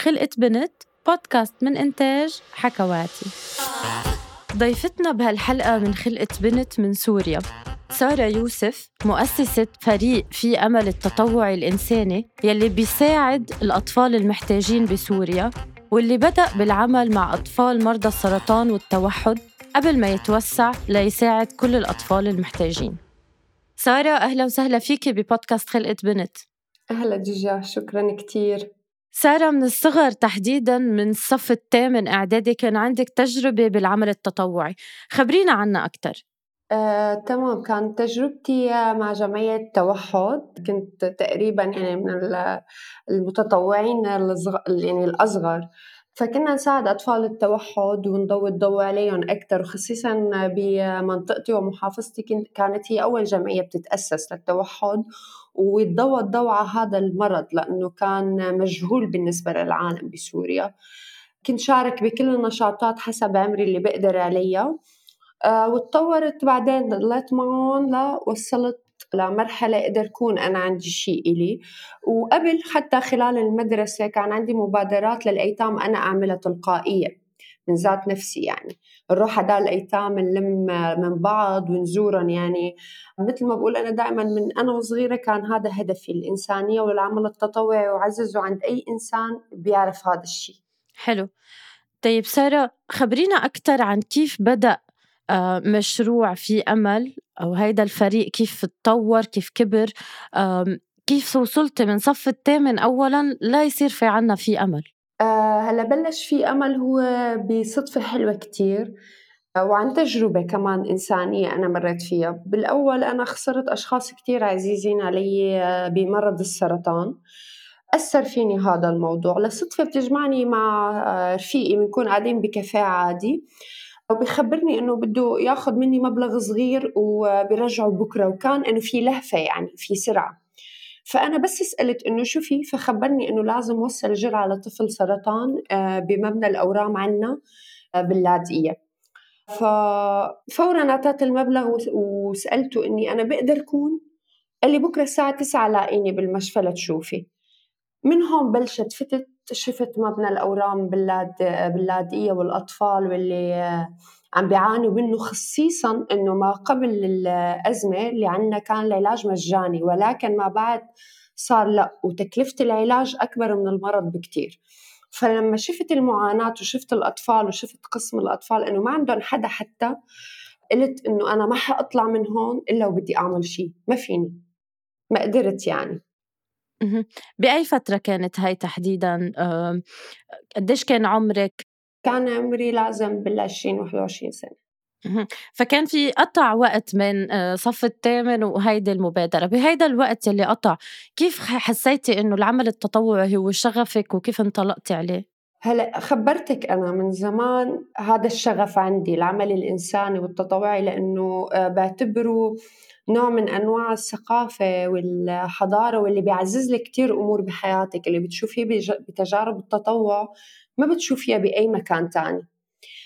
خلقت بنت بودكاست من إنتاج حكواتي. ضيفتنا بهالحلقة من خلقت بنت من سوريا. سارة يوسف مؤسسة فريق في أمل التطوعي الإنساني يلي بيساعد الأطفال المحتاجين بسوريا واللي بدأ بالعمل مع أطفال مرضى السرطان والتوحد قبل ما يتوسع ليساعد كل الأطفال المحتاجين. سارة أهلا وسهلا فيكي ببودكاست خلقت بنت. أهلا جيجا شكرا كتير. سارة من الصغر تحديدا من الصف الثامن إعدادي كان عندك تجربة بالعمل التطوعي. خبرينا عنها أكثر آه، تمام. كانت تجربتي مع جمعية توحد. كنت تقريبا يعني من المتطوعين يعني الأصغر. فكنا نساعد أطفال التوحد ونضوي الضوء عليهم أكثر وخصيصا بمنطقتي ومحافظتي. كانت هي أول جمعية بتتأسس للتوحد. ويتضوى الضوء هذا المرض لأنه كان مجهول بالنسبة للعالم بسوريا. كنت شارك بكل النشاطات حسب عمري اللي بقدر عليها. آه، وتطورت بعدين ضليت معهم لوصلت لمرحلة أقدر أكون أنا عندي شيء إلي. وقبل حتى خلال المدرسة كان عندي مبادرات للأيتام أنا أعملها تلقائية من ذات نفسي يعني. نروح على الأيتام نلم من بعض ونزورهم يعني. مثل ما بقول أنا دائما من أنا وصغيرة كان هذا هدفي الإنسانية والعمل التطوعي وعززه عند أي إنسان بيعرف هذا الشيء. حلو. طيب سارة خبرينا أكثر عن كيف بدأ آه، مشروع في أمل أو هيدا الفريق كيف تطور كيف كبر كيف وصلت من صف الثامن أولا لا يصير في عنا في أمل؟ أه هلا بلش في أمل هو بصدفة حلوة كتير آه، وعن تجربة كمان إنسانية أنا مريت فيها. بالأول أنا خسرت أشخاص كتير عزيزين علي آه، بمرض السرطان. أثر فيني هذا الموضوع. لصدفة بتجمعني مع رفيقي بنكون قاعدين بكافيه عادي وبيخبرني إنه بده ياخذ مني مبلغ صغير وبيرجعه بكرة. وكان إنه في لهفة يعني في سرعة. فأنا بس سألت إنه شو في؟ فخبرني إنه لازم وصل جرعة لطفل سرطان آه، بمبنى الأورام عنا آه، باللاذقية. ففورا أعطيت المبلغ وسألته إني أنا بقدر اكون قال لي بكرة الساعة 9 لاقيني بالمشفى لتشوفي. من هون بلشت فتت شفت مبنى الأورام باللاد باللاذقية والأطفال واللي عم بيعانوا منه خصيصا إنه ما قبل الأزمة اللي عندنا كان العلاج مجاني ولكن ما بعد صار لا وتكلفة العلاج أكبر من المرض بكتير. فلما شفت المعاناة وشفت الأطفال وشفت قسم الأطفال إنه ما عندهم حدا حتى قلت إنه أنا ما حأطلع من هون إلا وبدي أعمل شيء ما فيني ما قدرت يعني. بأي فترة كانت هاي تحديدًا؟ قديش كان عمرِك؟ كان عمري لازم بال20 21 سنة. فكان في قطع وقت من آه، صف الثامن وهيدي المبادرة، بهيدا الوقت يلّي قطع كيف حسيتي إنه العمل التطوعي هو شغفِك وكيف انطلقتي عليه؟ هلأ خبّرتِك أنا من زمان هذا الشغف عندي، العمل الإنساني والتطوعي لإنه آه، بعتبره نوع من أنواع الثقافة والحضارة واللي بيعزز لك كتير أمور بحياتك اللي بتشوفيه بتجارب التطوع ما بتشوفيها بأي مكان تاني.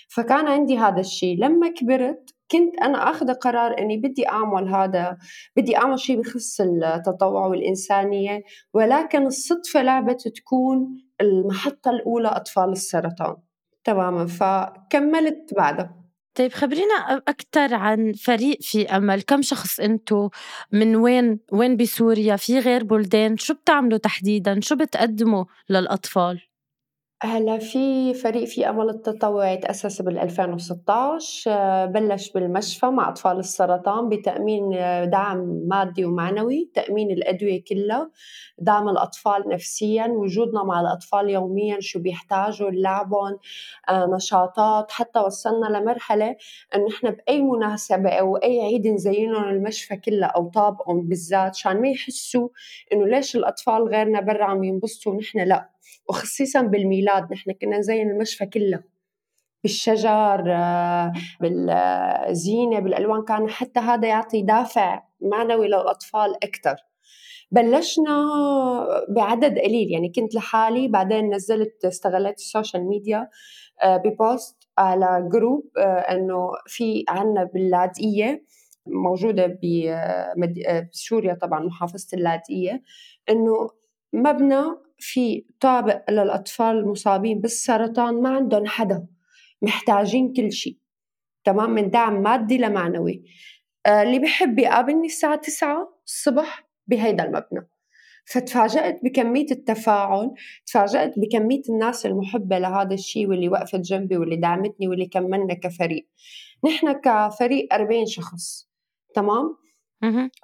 فكان عندي هذا الشيء لما كبرت كنت أنا أخذ قرار أني بدي أعمل هذا بدي أعمل شيء بخص التطوع والإنسانية ولكن الصدفة لعبت تكون المحطة الأولى أطفال السرطان. تماما. فكملت بعدها. طيب خبرينا أكثر عن فريق في أمل. كم شخص أنتو؟ من وين وين بسوريا؟ في غير بلدان؟ شو بتعملوا تحديدا؟ شو بتقدموا للأطفال؟ هلا في فريق في أمل التطوعي تاسس بال 2016 آه، بلش بالمشفى مع أطفال السرطان بتأمين آه، دعم مادي ومعنوي، تأمين الأدوية كلها، دعم الأطفال نفسيا، وجودنا مع الأطفال يوميا شو بيحتاجوا لعبهم، آه، نشاطات، حتى وصلنا لمرحلة انه إحنا بأي مناسبة أو أي عيد نزينهم المشفى كلها أو طابقهم بالذات عشان ما يحسوا إنه ليش الأطفال غيرنا برا عم ينبسطوا ونحن لا. وخصيصا بالميلاد نحن كنا نزين المشفى كله. بالشجر آه، بالزينة بالألوان. كان حتى هذا يعطي دافع معنوي للأطفال أكثر بلشنا بعدد قليل. يعني كنت لحالي بعدين نزلت استغلت ال social media آه، ب post على group آه، إنه في عنا باللاذقيه موجودة بسوريا طبعا محافظة اللاذقيه إنه مبنى في طابق للأطفال المصابين بالسرطان ما عندهم حدا محتاجين كل شيء تمام؟ من دعم مادي لمعنوي. آه، اللي بحب يقابلني الساعة 9 الصبح بهيدا المبنى. فتفاجأت بكمية التفاعل تفاجأت بكمية الناس المحبة لهذا الشيء واللي وقفت جنبي واللي دعمتني واللي كملنا كفريق. نحن كفريق 40 شخص تمام؟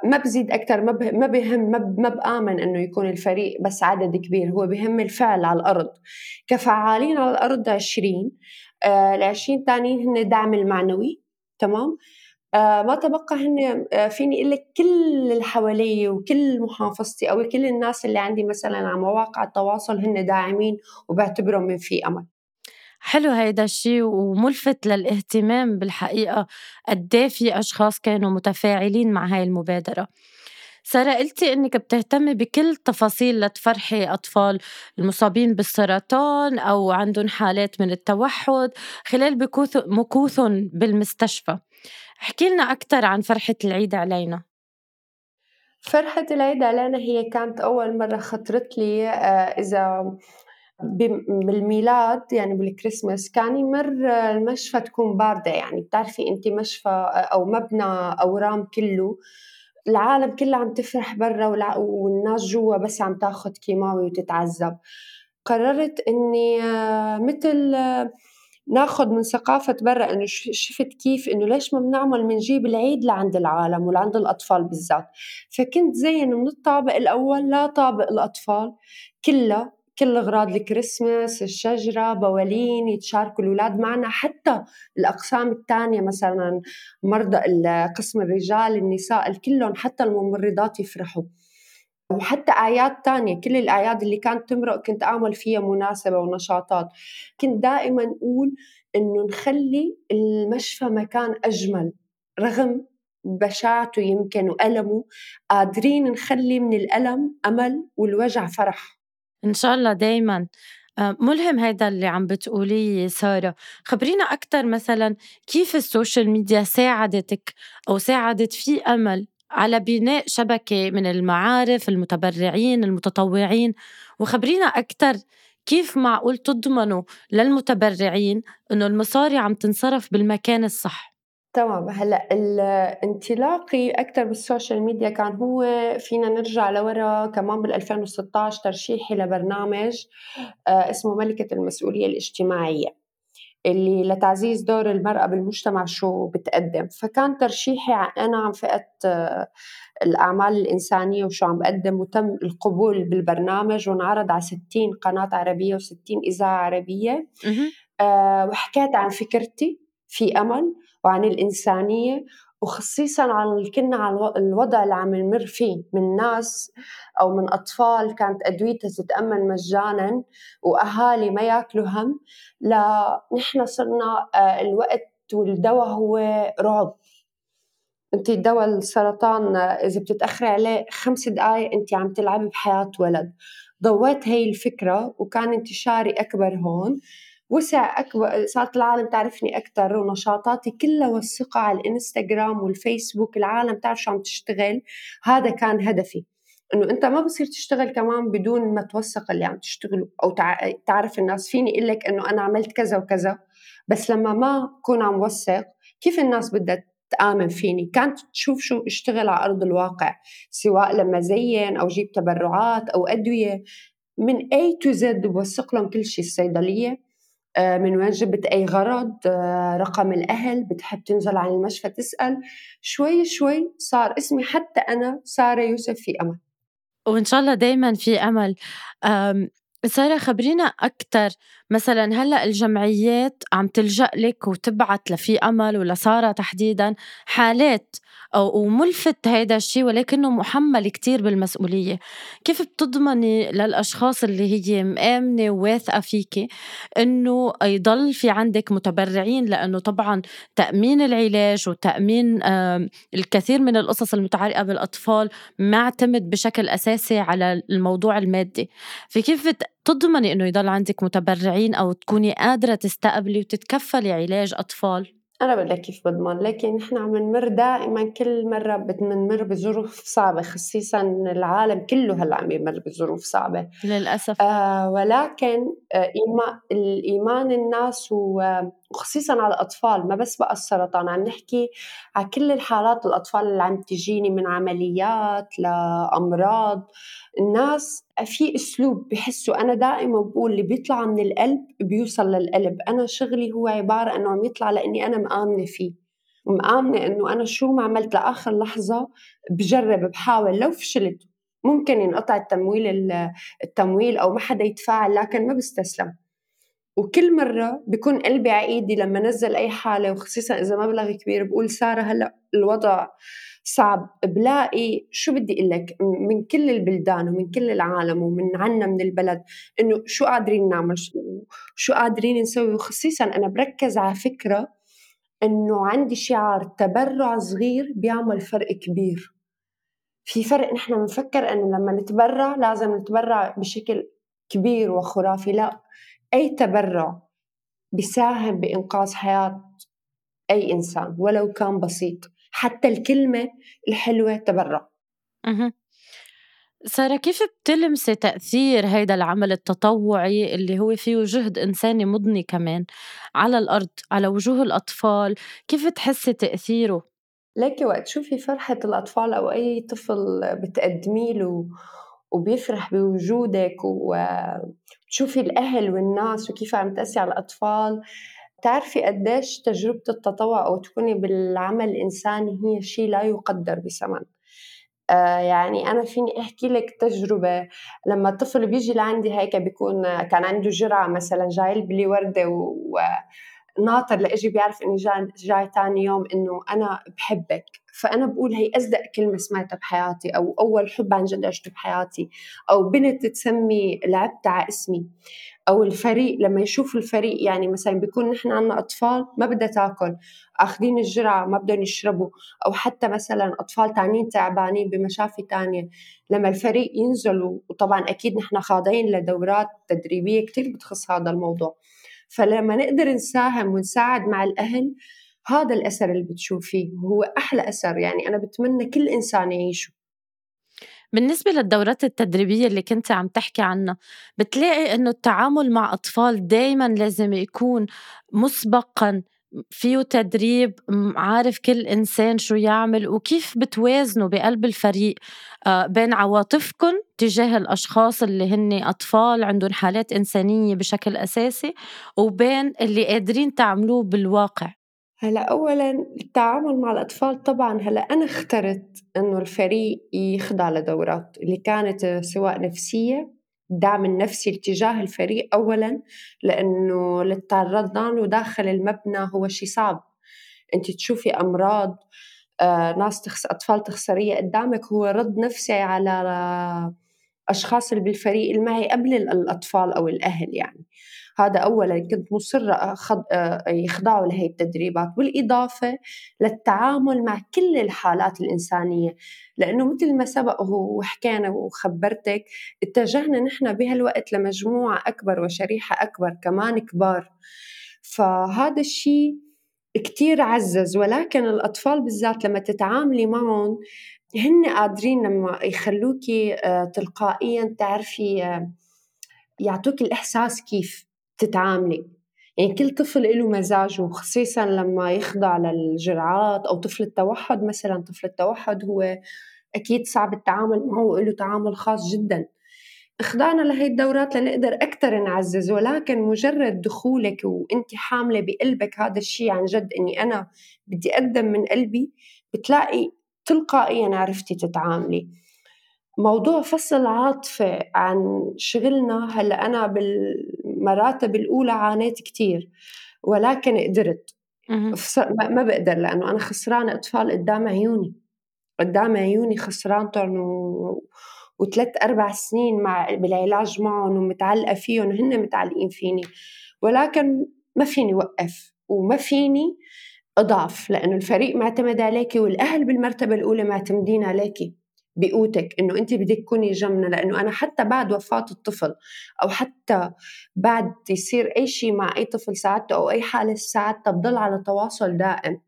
ما بزيد أكثر ما ما بهم ما بآمن إنه يكون الفريق بس عدد كبير هو بهم الفعل على الأرض. كفعالين على الأرض 20 آه ال 20 الثانيين هن الدعم المعنوي تمام؟ آه ما تبقى هن آه فيني أقول لك كل اللي حوالي وكل محافظتي أو كل الناس اللي عندي مثلا على مواقع التواصل هن داعمين وبعتبرهم من في أمل. حلو هيدا الشيء وملفت للاهتمام بالحقيقة قد إيه في أشخاص كانوا متفاعلين مع هاي المبادرة. سارة قلتي إنك بتهتمي بكل تفاصيل لتفرحي أطفال المصابين بالسرطان أو عندهم حالات من التوحد خلال مكوثهم بالمستشفى. احكي لنا أكثر عن فرحة العيد علينا. فرحة العيد علينا هي كانت أول مرة خطرت لي آه، إذا بالميلاد يعني بالكريسماس كان يمر المشفى تكون باردة يعني. بتعرفي أنت مشفى أو مبنى أورام كله العالم كلها عم تفرح برا والناس جوا بس عم تاخذ كيماوي وتتعذب. قررت إني آه، مثل آه، ناخذ من ثقافة برا إنه شفت كيف إنه ليش ما بنعمل بنجيب العيد لعند العالم ولعند الأطفال بالذات. فكنت زين من الطابق الأول لا طابق الأطفال كلها كل اغراض الكريسماس الشجرة بوالين يتشاركوا الأولاد معنا. حتى الأقسام الثانية مثلا مرضى قسم الرجال النساء الكلهم حتى الممرضات يفرحوا. وحتى أعياد تانية كل الأعياد اللي كانت تمرق كنت أعمل فيها مناسبة ونشاطات. كنت دائما أقول إنه نخلي المشفى مكان أجمل رغم بشاعته يمكن وألمه. قادرين نخلي من الألم أمل والوجع فرح. إن شاء الله دايما. آه، ملهم هيدا اللي عم بتقوليه سارة. خبرينا أكثر مثلا كيف السوشيال ميديا ساعدتك أو ساعدت في أمل على بناء شبكة من المعارف المتبرعين المتطوعين؟ وخبرينا أكثر كيف معقول تضمنوا للمتبرعين إنه المصاري عم تنصرف بالمكان الصح؟ تمام. هلأ الانطلاقي أكثر بالسوشيال ميديا كان هو فينا نرجع لورا كمان بال 2016 ترشيحي لبرنامج آه، اسمه ملكة المسؤولية الاجتماعية اللي لتعزيز دور المرأة بالمجتمع شو بتقدم. فكان ترشيحي أنا عن فئة آه، الأعمال الإنسانية وشو عم بقدم وتم القبول بالبرنامج وانعرض على 60 قناة عربية و60 إذاعة عربية. أه وحكيت عن فكرتي في أمل. وعن الإنسانية وخصيصا عن كنا على الوضع اللي عم نمر فيه من ناس أو من أطفال كانت أدويتها تتأمن مجانا وأهالي ما ياكلوا هم لا نحن صرنا آه، الوقت والدواء هو رعب. أنت دواء السرطان آه، إذا بتتأخري عليه خمس دقائق أنت عم تلعبي بحياة ولد. ضويت هي الفكرة وكان انتشاري أكبر هون. وسع أكبر صارت العالم تعرفني أكثر ونشاطاتي كلها وثقة على الإنستغرام والفيسبوك العالم تعرف شو عم تشتغل. هذا كان هدفي. إنه أنت ما بصير تشتغل كمان بدون ما توثق اللي عم تشتغله أو تعرف الناس. فيني أقول لك إنه أنا عملت كذا وكذا بس لما ما اكون عم وثق كيف الناس بدها تآمن فيني؟ كانت تشوف شو اشتغل على أرض الواقع سواء لما زين أو جيب تبرعات أو أدوية. من A to Z بوثق لهم كل شيء الصيدلية. من وين جبت أي غرض آه، رقم الأهل بتحب تنزل على المشفى تسأل. شوي شوي صار اسمي حتى أنا سارة يوسف في أمل. وإن شاء الله دايما في أمل. سارة خبرينا أكثر مثلا هلأ الجمعيات عم تلجأ لك وتبعت لفي أمل ولسارة تحديدا حالات وملفت هيدا الشيء ولكنه محمل كتير بالمسؤولية. كيف بتضمني للأشخاص اللي هي مآمنة وواثقة فيكي إنه يضل في عندك متبرعين؟ لأنه طبعا تأمين العلاج وتأمين الكثير من القصص المتعلقة بالأطفال معتمد بشكل أساسي على الموضوع المادي. فكيف تضمني إنه يضل عندك متبرعين أو تكوني قادرة تستقبلي وتتكفلي علاج أطفال؟ أنا بقول لك كيف بضمن لكن نحن عم نمر دائما كل مرة بنمر بظروف صعبة خصيصا العالم كله هلأ عم يمر بظروف صعبة. للأسف. آه ولكن آه إيمان الإيمان الناس وخصيصا على الأطفال ما بس بقى السرطان عم نحكي على كل الحالات الأطفال اللي عم تجيني من عمليات لأمراض. الناس في أسلوب بحسوا أنا دائما بقول اللي بيطلع من القلب بيوصل للقلب. أنا شغلي هو عبارة إنه عم يطلع لإني أنا مآمنة فيه. مآمنة إنه أنا شو ما عملت لآخر لحظة بجرب بحاول. لو فشلت ممكن ينقطع التمويل التمويل أو ما حدا يتفاعل لكن ما بستسلم. وكل مرة بكون قلبي على إيدي لما نزل أي حالة وخصيصا إذا مبلغ كبير بقول سارة هلأ الوضع صعب بلاقي شو بدي أقول لك؟ من كل البلدان ومن كل العالم ومن عنا من البلد إنه شو قادرين نعمل شو قادرين نسوي؟ وخصيصا أنا بركز على فكرة إنه عندي شعار تبرع صغير بيعمل فرق كبير. في فرق نحن بنفكر إنه لما نتبرع لازم نتبرع بشكل كبير وخرافي لأ. أي تبرع بيساهم بإنقاذ حياة أي إنسان ولو كان بسيط. حتى الكلمة الحلوة تبرع. سارة كيف بتلمسي تأثير هيدا العمل التطوعي اللي هو فيه جهد إنساني مضني كمان على الأرض على وجوه الأطفال؟ كيف تحسي تأثيره؟ ليكي وقت تشوفي فرحة الأطفال أو أي طفل بتقدمي له وبيفرح بوجودك وتشوفي الأهل والناس وكيف عم تأسي على الأطفال تعرفي قديش تجربة التطوع أو تكوني بالعمل الإنساني هي شيء لا يقدر بثمن. آه يعني أنا فيني أحكي لك تجربة. لما الطفل بيجي لعندي هيك بيكون كان عنده جرعة مثلا جاي لي وردة و ناطر لإجي بيعرف إني جاي جاي ثاني يوم إنه أنا بحبك. فأنا بقول هي أصدق كلمة سمعتها بحياتي أو أول حب عن جد عشته بحياتي أو بنت تسمي لعبت على اسمي أو الفريق لما يشوف الفريق يعني مثلا بيكون نحن عندنا أطفال ما بدها تاكل آخذين الجرعة ما بدهم يشربوا أو حتى مثلا أطفال تانيين تعبانين بمشافي تانية. لما الفريق ينزلوا وطبعا أكيد نحن خاضعين لدورات تدريبية كثير بتخص هذا الموضوع. فلما نقدر نساهم ونساعد مع الأهل هذا الأثر اللي بتشوفيه وهو أحلى أثر يعني أنا بتمنى كل إنسان يعيشه. بالنسبة للدورات التدريبية اللي كنت عم تحكي عنها بتلاقي إنه التعامل مع أطفال دايما لازم يكون مسبقا فيه تدريب عارف كل إنسان شو يعمل وكيف بتوازنوا بقلب الفريق آه، بين عواطفكم تجاه الأشخاص اللي هن أطفال عندهم حالات إنسانية بشكل أساسي وبين اللي قادرين تعملوه بالواقع. هلا اولا التعامل مع الأطفال طبعا هلا أنا اخترت إنه الفريق يخضع لدورات اللي كانت سواء نفسية الدعم النفسي تجاه الفريق اولا لأنه اللي تعرضنا له داخل المبنى هو شيء صعب. أنت تشوفي أمراض آه، ناس تخس أطفال تخسرية قدامك هو رد نفسي على أشخاص اللي بالفريق اللي معي قبل الأطفال أو الأهل يعني. هذا اولا كنت مصرة أخض... يخضعوا لهي التدريبات بالاضافه للتعامل مع كل الحالات الإنسانية. لأنه مثل ما سبق وحكينا وخبرتك اتجهنا نحن بهالوقت لمجموعة أكبر وشريحة أكبر كمان كبار. فهذا الشيء كتير عزز ولكن الأطفال بالذات لما تتعاملي معهم هن قادرين لما يخلوكي آه، تلقائيا تعرفي آه، يعطوك الإحساس كيف. تتعاملي. يعني كل طفل له مزاجه خصيصا لما يخضع للجرعات أو طفل التوحد مثلا طفل التوحد هو أكيد صعب التعامل معه وله تعامل خاص جدا. خضعنا لهي الدورات لنقدر أكثر نعزز ولكن مجرد دخولك وأنت حاملة بقلبك هذا الشيء عن جد إني أنا بدي أقدم من قلبي بتلاقي تلقائيا عرفتي تتعاملي. موضوع فصل عاطفة عن شغلنا هلأ أنا بالمراتب الأولى عانيت كتير ولكن قدرت. ما بقدر لأنه أنا خسرانة أطفال قدام عيوني. قدام عيوني خسرانتهم و... وثلاث أربع سنين مع بالعلاج معهم ومتعلقة فيهم وهن متعلقين فيني. ولكن ما فيني وقف وما فيني أضعف لأنه الفريق معتمد عليكي والأهل بالمرتبة الأولى معتمدين عليكي. بقوتك إنه انت بدك تكوني جنبنا لأنه أنا حتى بعد وفاة الطفل أو حتى بعد يصير أي شيء مع أي طفل ساعدته أو أي حالة ساعدته بضل على تواصل دائم.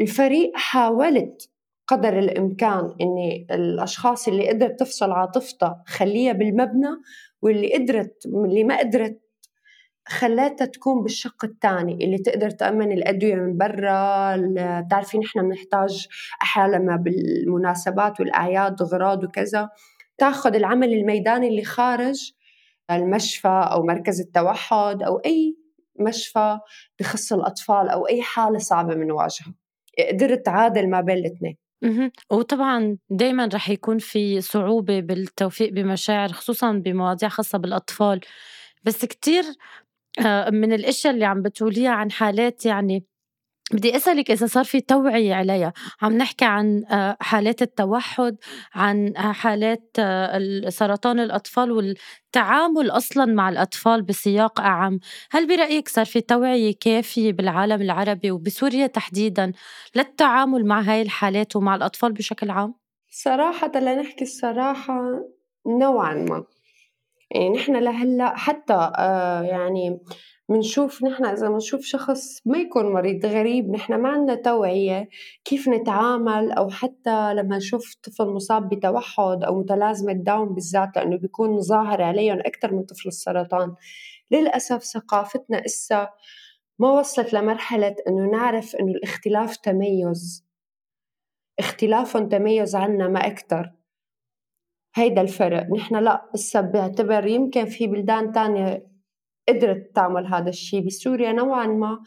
الفريق حاولت قدر الإمكان إني الأشخاص اللي قدرت تفصل عاطفتها خليها بالمبنى واللي قدرت اللي ما قدرت خلاتها تكون بالشق الثاني اللي تقدر تأمن الأدوية من برا بتعرفي نحن بنحتاج أحيانا بالمناسبات والأعياد غراض وكذا. تاخذ العمل الميداني اللي خارج المشفى أو مركز التوحد أو أي مشفى بخص الأطفال أو أي حالة صعبة بنواجهها قدرت تعادل ما بين الاثنين. وطبعا دائما رح يكون في صعوبة بالتوفيق بمشاعر خصوصا بمواضيع خاصة بالأطفال. بس كتير من الأشياء اللي عم بتقوليها عن حالات يعني بدي أسألك إذا صار في توعية عليها. عم نحكي عن آه، حالات التوحد عن آه، حالات سرطان الأطفال والتعامل أصلا مع الأطفال بسياق أعم. هل برأيك صار في توعية كافية بالعالم العربي وبسوريا تحديدا للتعامل مع هاي الحالات ومع الأطفال بشكل عام؟ صراحة لنحكي الصراحة نوعا ما. يعني نحن لهلا حتى آه يعني بنشوف نحن إذا بنشوف شخص ما يكون مريض غريب نحن ما عندنا توعية كيف نتعامل أو حتى لما نشوف طفل مصاب بتوحد أو متلازمة داون بالذات لأنه بيكون ظاهر عليهم أكثر من طفل السرطان. للأسف ثقافتنا إسا ما وصلت لمرحلة إنه نعرف إنه الاختلاف تميز اختلافهم تميز عنا ما أكثر هيدا الفرق. نحن لا لسه بعتبر يمكن في بلدان تانية قدرت تعمل هذا الشيء بسوريا نوعا ما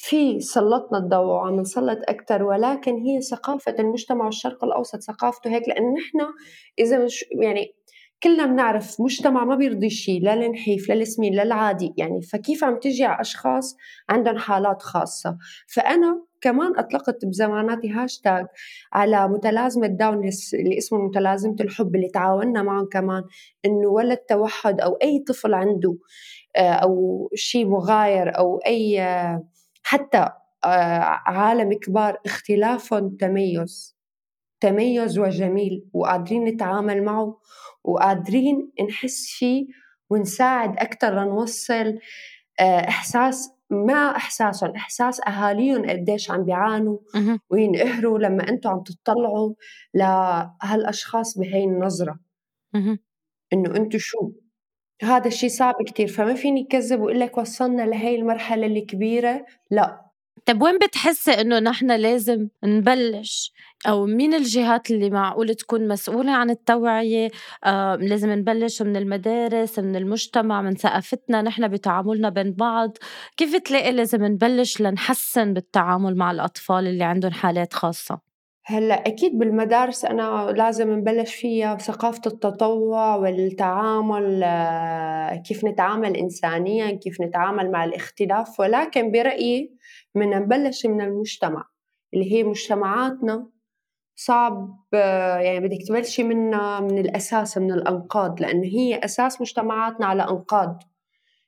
في سلطنا الضوء وعم نسلط أكثر ولكن هي ثقافة المجتمع والشرق الأوسط ثقافته هيك. لأن نحن إذا مش يعني كلنا بنعرف مجتمع ما بيرضي شيء لا النحيف لا السمين لا العادي. يعني فكيف عم تجي على أشخاص عندهم حالات خاصة؟ فأنا كمان أطلقت بزماناتي هاشتاج على متلازمة داون اللي اسمه متلازمة الحب اللي تعاوننا معهم كمان. إنه ولا التوحد أو أي طفل عنده آه، أو شيء مغاير أو أي آه، حتى آه، عالم كبار اختلافهم تميز. تميز وجميل وقادرين نتعامل معه وقادرين نحس فيه ونساعد أكثر لنوصل إحساس ما إحساسهم. إحساس أهاليهم قديش عم بيعانوا وينقهروا لما أنتم عم تطلعوا لهالاشخاص بهي النظرة. إنه أنتم شو؟ هذا الشيء صعب كتير. فما فيني كذب وإقول لك وصلنا لهي المرحلة الكبيرة. لا. طب وين بتحسي إنه نحن لازم نبلش؟ أو مين الجهات اللي معقول تكون مسؤولة عن التوعية؟ آه لازم نبلش من المدارس من المجتمع من ثقافتنا نحن بتعاملنا بين بعض. كيف تلاقي لازم نبلش لنحسن بالتعامل مع الأطفال اللي عندهم حالات خاصة؟ هلأ أكيد بالمدارس أنا لازم نبلش فيها بثقافه التطوع والتعامل آه، كيف نتعامل انسانيا كيف نتعامل مع الاختلاف. ولكن برأيي من نبلش من المجتمع اللي هي مجتمعاتنا. صعب آه، يعني بدك تبلشي منها من الأساس من الأنقاض لأنه هي أساس مجتمعاتنا على أنقاض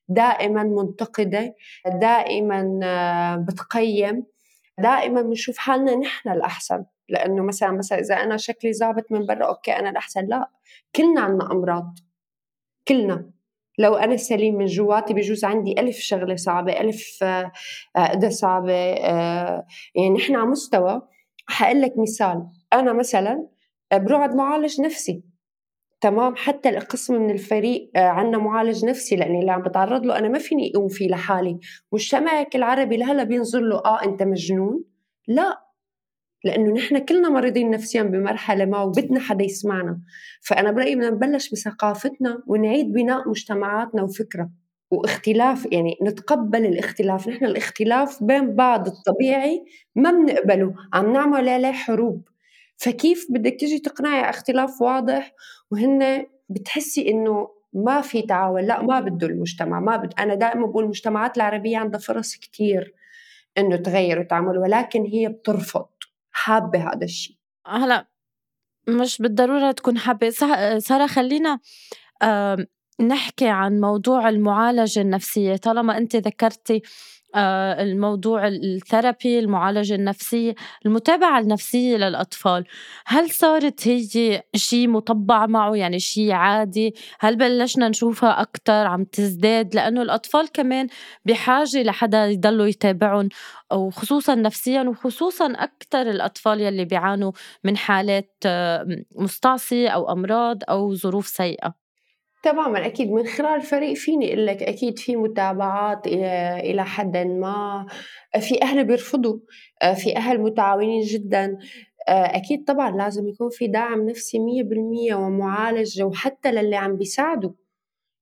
دائما منتقدة دائما آه، بتقيم دائما بنشوف حالنا نحن الأحسن. لأنه مثلا مثلا إذا أنا شكلي ظابط من برا أوكي أنا الأحسن. لا كلنا عنا أمراض. كلنا. لو أنا سليم من جواتي بجوز عندي ألف شغلة صعبة ألف قدة آه، صعبة آه، يعني نحن على مستوى. حقول لك مثال. أنا مثلا بروعد معالج نفسي. تمام؟ حتى القسم من الفريق آه، عنا معالج نفسي لأني اللي عم بتعرض له أنا ما فيني أقوم فيه لحالي. مجتمعك العربي لهلأ بينظر له آه أنت مجنون. لا. لأنه نحن كلنا مريضين نفسيا بمرحلة ما وبدنا حدا يسمعنا. فأنا برأيي بدنا نبلش بثقافتنا ونعيد بناء مجتمعاتنا وفكرة واختلاف يعني نتقبل الاختلاف. نحن الاختلاف بين بعض الطبيعي ما بنقبله عم نعمل عليه حروب. فكيف بدك تيجي تقنعي اختلاف واضح؟ وهن بتحسي إنه ما في تعاون لا ما بده المجتمع ما بد. أنا دائما بقول المجتمعات العربية عندها فرص كثير إنه تغير وتعمل ولكن هي بترفض. حابة هذا الشيء هلا مش بالضرورة تكون حابة. سارة خلينا نحكي عن موضوع المعالجة النفسية. طالما أنت ذكرتي الموضوع الثيرابي المعالجة النفسية المتابعة النفسية للأطفال. هل صارت هي شيء مطبع معه؟ يعني شيء عادي؟ هل بلشنا نشوفها أكتر عم تزداد؟ لأنه الأطفال كمان بحاجة لحدا يضلوا يتابعهم وخصوصا نفسيا وخصوصا أكتر الأطفال يلي بيعانوا من حالات آه، مستعصية أو أمراض أو ظروف سيئة. تماما أكيد من خلال الفريق فيني أقول لك أكيد في متابعات إلى حد ما. في أهل بيرفضوا. في أهل متعاونين جدا. أكيد طبعا لازم يكون في دعم نفسي مية بالمية ومعالجه وحتى للي عم بيساعدوا.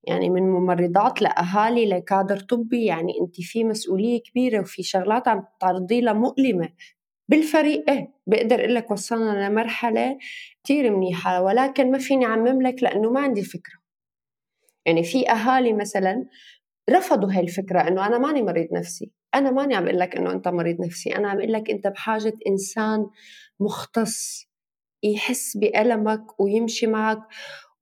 يعني من ممرضات لأهالي لكادر طبي. يعني أنت في مسؤولية كبيرة وفي شغلات عم تعرضي لها مؤلمة. بالفريق إيه بقدر أقول لك وصلنا لمرحلة كثير منيحة. ولكن ما فيني أعمم لك لأنه ما عندي فكرة. يعني في أهالي مثلا رفضوا هاي الفكرة إنه أنا ماني مريض نفسي. أنا ماني عم أقول لك إنه أنت مريض نفسي. أنا عم أقول لك أنت بحاجة إنسان مختص يحس بألمك ويمشي معك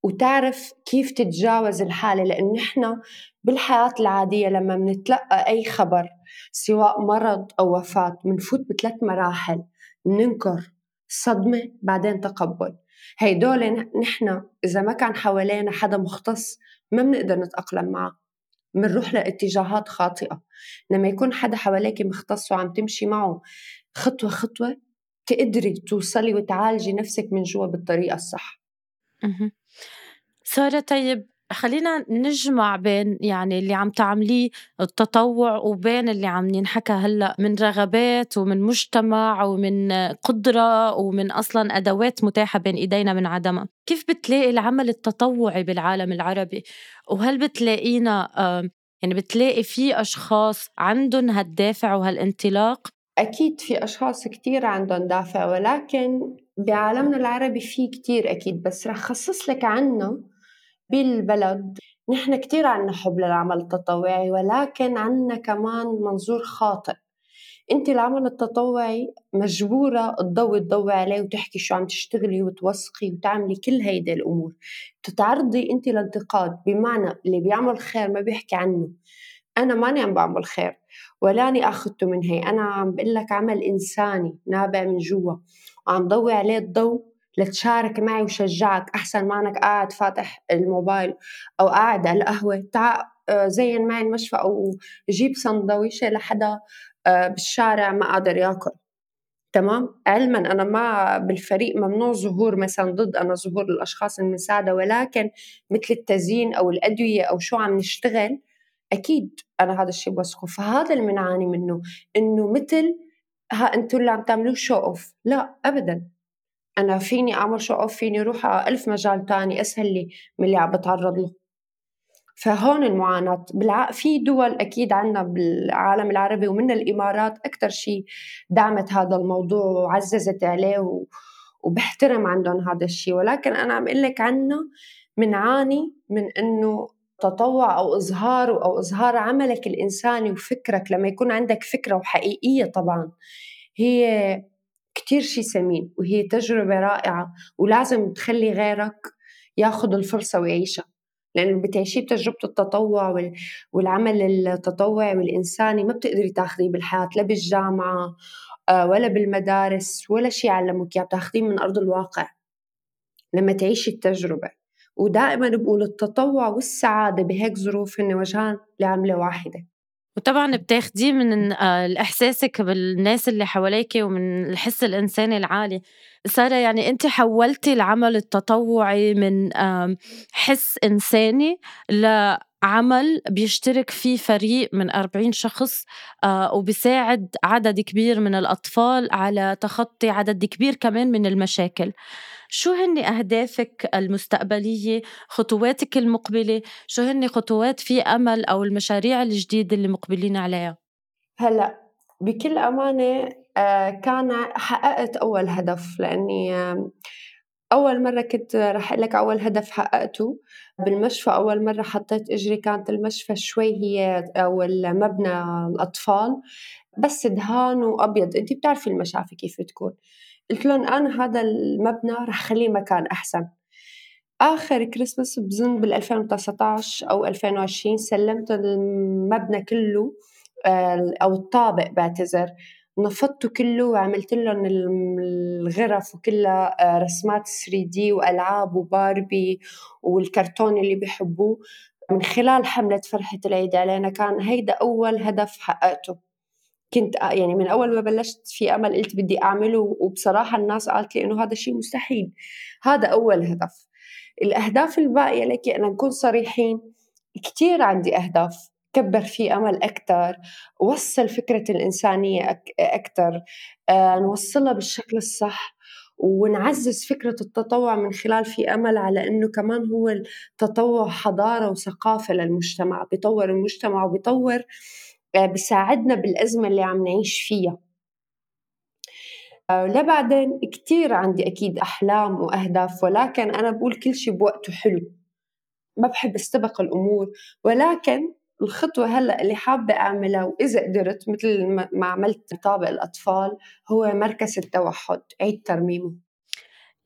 وتعرف كيف تتجاوز الحالة. لأنه نحن بالحياة العادية لما بنتلقى أي خبر سواء مرض أو وفاة بنفوت بثلاث مراحل. بننكر صدمة بعدين تقبل. هيدول نحن إذا ما كان حوالينا حدا مختص ما بنقدر نتأقلم معه بنروح لاتجاهات خاطئة. لما يكون حدا حواليك مختص وعم تمشي معه خطوة خطوة تقدري توصلي وتعالجي نفسك من جوا بالطريقة الصح. سارة طيب خلينا نجمع بين يعني اللي عم تعمليه التطوع وبين اللي عم ينحكى هلأ من رغبات ومن مجتمع ومن قدرة ومن أصلا أدوات متاحة بين إيدينا من عدمها. كيف بتلاقي العمل التطوعي بالعالم العربي؟ وهل بتلاقينا يعني بتلاقي في أشخاص عندهم هالدافع وهالانطلاق؟ أكيد في أشخاص كتير عندهم دافع ولكن بعالمنا العربي في كتير أكيد بس رح خصص لك عنه بالبلد. نحن كتير عنا حب للعمل التطوعي ولكن عنا كمان منظور خاطئ. انت العمل التطوعي مجبورة تضوي تضوي عليه وتحكي شو عم تشتغلي وتوثقي وتعملي كل هيدي الأمور. تتعرضي انت لانتقاد بمعنى اللي بيعمل خير ما بيحكي عنه. أنا ماني عم بعمل خير ولاني أخذته من هي. أنا عم بقول لك عمل إنساني نابع من جوا. وعم ضوي عليه الضوء لتشارك معي وشجعك. أحسن ما أنك قاعد فاتح الموبايل أو قاعد على القهوة. تعال آه، زين معي المشفى أو جيب سندويشة لحدا آه، بالشارع ما قادر يأكل. تمام؟ علما أنا ما بالفريق ممنوع ظهور مثلا ضد أنا ظهور الأشخاص المساعدة ولكن مثل التزيين أو الأدوية أو شو عم نشتغل أكيد أنا هذا الشيء بوثقه. فهذا اللي بنعاني منه إنه مثل ها أنتم اللي عم تعملوه شو اوف لا ابدا. أنا فيني أعمل شو أوف فيني على ألف مجال تاني أسهل لي من اللي عم بتعرض له. فهون المعاناة. بالع... في دول أكيد عنا بالعالم العربي ومن الإمارات أكثر شيء دعمت هذا الموضوع وعززت عليه و... وبحترم عندهم هذا الشيء ولكن أنا عم أقول لك عنا منعاني من إنه تطوع أو إظهار أو إظهار عملك الإنساني وفكرك لما يكون عندك فكرة وحقيقية طبعا. هي كتير شي ثمين وهي تجربة رائعة ولازم تخلي غيرك ياخذ الفرصة ويعيشها. لأنه بتعيشي بتجربة التطوع والعمل التطوعي والإنساني ما بتقدري تاخذيه بالحياة لا بالجامعة آه، ولا بالمدارس ولا شيء علموك إياه بتاخذيه من أرض الواقع. لما تعيشي التجربة ودائما بقول التطوع والسعادة بهيك ظروف هن وجهان لعملة واحدة. وطبعا بتاخديه من آه، احساسك بالناس اللي حواليك ومن الحس الإنساني العالي. سارة يعني أنت حولتي العمل التطوعي من حس إنساني لعمل بيشترك فيه فريق من 40 شخص آه، وبيساعد عدد كبير من الأطفال على تخطي عدد كبير كمان من المشاكل. شو هن أهدافك المستقبلية؟ خطواتك المقبلة؟ شو هن خطوات في أمل أو المشاريع الجديدة اللي مقبلين عليها؟ هلأ بكل أمانة آه، كان حققت أول هدف لأني أول مرة كنت رح لك أول هدف حققته. بالمشفى أول مرة حطيت إجري كانت المشفى شوي هي أو المبنى الأطفال بس دهان وأبيض. أنت بتعرفي المشافي كيف بتكون. قلت لهم أنا هذا المبنى رح خليه مكان أحسن. آخر كريسماس بظن بال 2019 أو 2020 سلمت المبنى كله آه، أو الطابق بعتذر نفضته كله وعملت لهم الغرف وكلها آه، رسمات 3 دي وألعاب وباربي والكرتون اللي بيحبوه. من خلال حملة فرحة العيد علينا كان هيدا أول هدف حققته. كنت آه، يعني من أول ما بلشت في أمل قلت بدي أعمله وبصراحة الناس قالت لي إنه هذا شيء مستحيل. هذا أول هدف. الأهداف الباقية لك أنا نكون صريحين كتير عندي أهداف. كبر في أمل أكثر وصل فكرة الإنسانية أكثر آه، نوصلها بالشكل الصح ونعزز فكرة التطوع من خلال في أمل على أنه كمان هو التطوع حضارة وثقافة للمجتمع بيطور المجتمع وبيطور آه، بيساعدنا بالأزمة اللي عم نعيش فيها. آه، لبعدين كتير عندي أكيد أحلام وأهداف ولكن أنا بقول كل شيء بوقته حلو. ما بحب أستبق الأمور ولكن الخطوة هلأ اللي حابة أعملها وإذا قدرت مثل ما عملت طابق الأطفال هو مركز التوحد عيد ترميمه.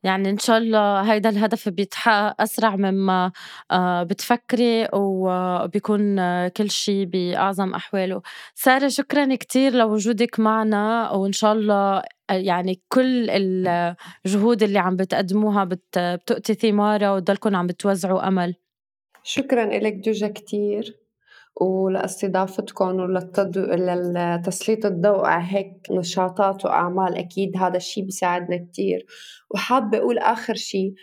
يعني إن شاء الله هيدا الهدف بيتحقق أسرع مما آه، بتفكري وبيكون كل شيء بأعظم أحواله. سارة شكرا كتير لوجودك معنا وإن شاء الله يعني كل الجهود اللي عم بتقدموها بتؤتي ثمارها وتضلكم عم بتوزعوا أمل. شكرا لك دوجا كتير. ولاستضافتكم ولتسليط الضوء على هيك نشاطات وأعمال. أكيد هذا الشيء بيساعدنا كتير. وحابة أقول آخر شيء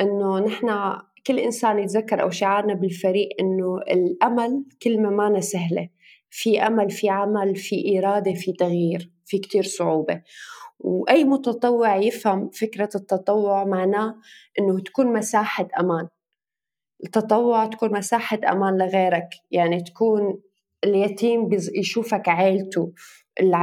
إنه نحن كل إنسان يتذكر أو شعارنا بالفريق إنه الأمل كلمة ما سهلة. في أمل في عمل في إرادة في تغيير في كتير صعوبة. وأي متطوع يفهم فكرة التطوع معناه إنه تكون مساحة أمان. التطوع تكون مساحة أمان لغيرك. يعني تكون اليتيم يشوفك عيلته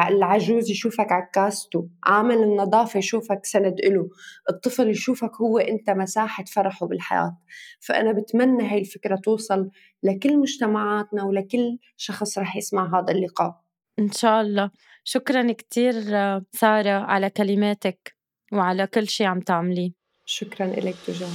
العجوز يشوفك عكاسته عامل النظافة يشوفك سند إله الطفل يشوفك هو أنت مساحة فرحه بالحياة. فأنا بتمنى هاي الفكرة توصل لكل مجتمعاتنا ولكل شخص رح يسمع هذا اللقاء. إن شاء الله. شكرا كتير سارة على كلماتك وعلى كل شيء عم تعمليه. شكرا لك تجاه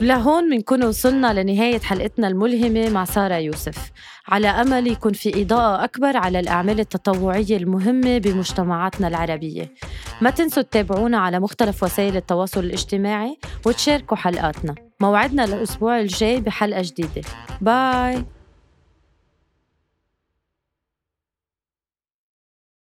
لهون بنكون وصلنا لنهاية حلقتنا الملهمة مع سارة يوسف. على أمل يكون في إضاءة أكبر على الأعمال التطوعية المهمة بمجتمعاتنا العربية. ما تنسوا تتابعونا على مختلف وسائل التواصل الاجتماعي وتشاركوا حلقاتنا. موعدنا الأسبوع الجاي بحلقة جديدة. باي